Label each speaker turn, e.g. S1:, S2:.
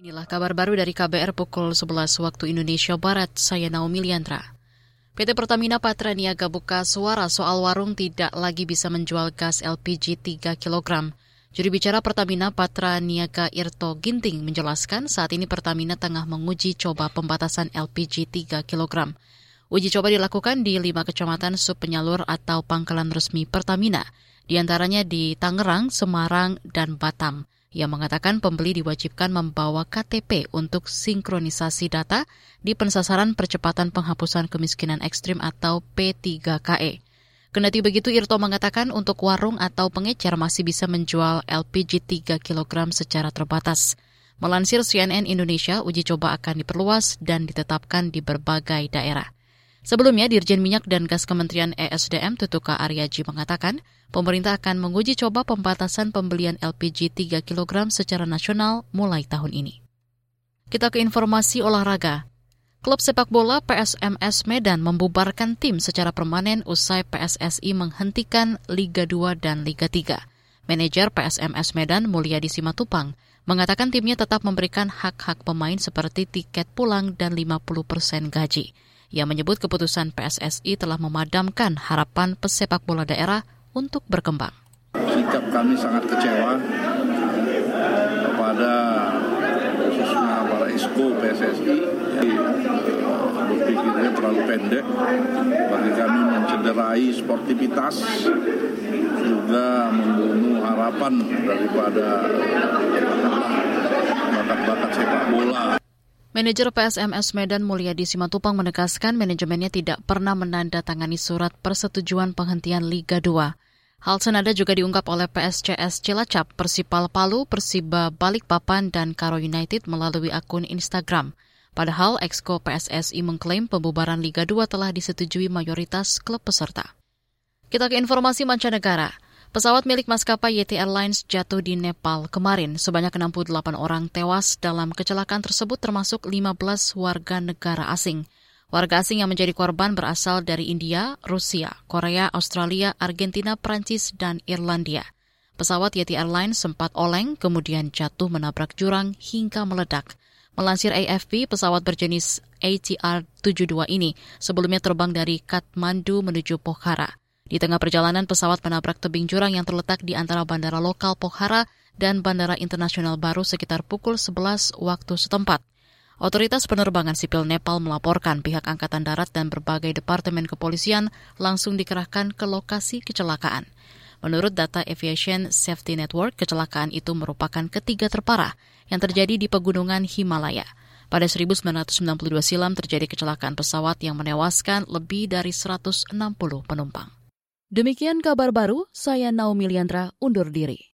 S1: Inilah kabar baru dari KBR pukul 11 waktu Indonesia Barat, saya Naomi Liandra. PT Pertamina Patra Niaga buka suara soal warung tidak lagi bisa menjual gas LPG 3 kg. Juri bicara Pertamina Patra Niaga Irto Ginting menjelaskan saat ini Pertamina tengah menguji coba pembatasan LPG 3 kg. Uji coba dilakukan di lima kecamatan subpenyalur atau pangkalan resmi Pertamina, di antaranya di Tangerang, Semarang, dan Batam. Ia mengatakan pembeli diwajibkan membawa KTP untuk sinkronisasi data di pensasaran percepatan penghapusan kemiskinan ekstrim atau P3KE. Kendati begitu, Irto mengatakan untuk warung atau pengecer masih bisa menjual LPG 3 kg secara terbatas. Melansir CNN Indonesia, uji coba akan diperluas dan ditetapkan di berbagai daerah. Sebelumnya, Dirjen Minyak dan Gas Kementerian ESDM Tutuka Aryaji mengatakan, pemerintah akan menguji coba pembatasan pembelian LPG 3 kg secara nasional mulai tahun ini. Kita ke informasi olahraga. Klub sepak bola PSMS Medan membubarkan tim secara permanen usai PSSI menghentikan Liga 2 dan Liga 3. Manajer PSMS Medan Mulyadi Simatupang mengatakan timnya tetap memberikan hak-hak pemain seperti tiket pulang dan 50 persen gaji. Ia menyebut keputusan PSSI telah memadamkan harapan pesepak bola daerah untuk berkembang.
S2: Sikap kami sangat kecewa kepada khususnya para ISKO PSSI berpikirnya terlalu pendek bagi kami mencederai sportivitas juga membunuh harapan daripada bakat-bakat sepak bola.
S1: Manajer PSMS Medan Mulyadi Simatupang menegaskan manajemennya tidak pernah menandatangani surat persetujuan penghentian Liga 2. Hal senada juga diungkap oleh PSCS Cilacap, Persipal Palu, Persiba Balikpapan, dan Karo United melalui akun Instagram. Padahal Exco PSSI mengklaim pembubaran Liga 2 telah disetujui mayoritas klub peserta. Kita ke informasi mancanegara. Pesawat milik maskapai YT Airlines jatuh di Nepal kemarin. Sebanyak 68 orang tewas dalam kecelakaan tersebut termasuk 15 warga negara asing. Warga asing yang menjadi korban berasal dari India, Rusia, Korea, Australia, Argentina, Prancis, dan Irlandia. Pesawat Yeti Airlines sempat oleng, kemudian jatuh menabrak jurang hingga meledak. Melansir AFP, pesawat berjenis ATR-72 ini sebelumnya terbang dari Kathmandu menuju Pokhara. Di tengah perjalanan, pesawat menabrak tebing jurang yang terletak di antara bandara lokal Pokhara dan Bandara Internasional Baru sekitar pukul 11 waktu setempat. Otoritas penerbangan sipil Nepal melaporkan pihak Angkatan Darat dan berbagai departemen kepolisian langsung dikerahkan ke lokasi kecelakaan. Menurut data Aviation Safety Network, kecelakaan itu merupakan ketiga terparah yang terjadi di pegunungan Himalaya. Pada 1992 silam terjadi kecelakaan pesawat yang menewaskan lebih dari 160 penumpang. Demikian kabar baru, saya Naomi Liandra undur diri.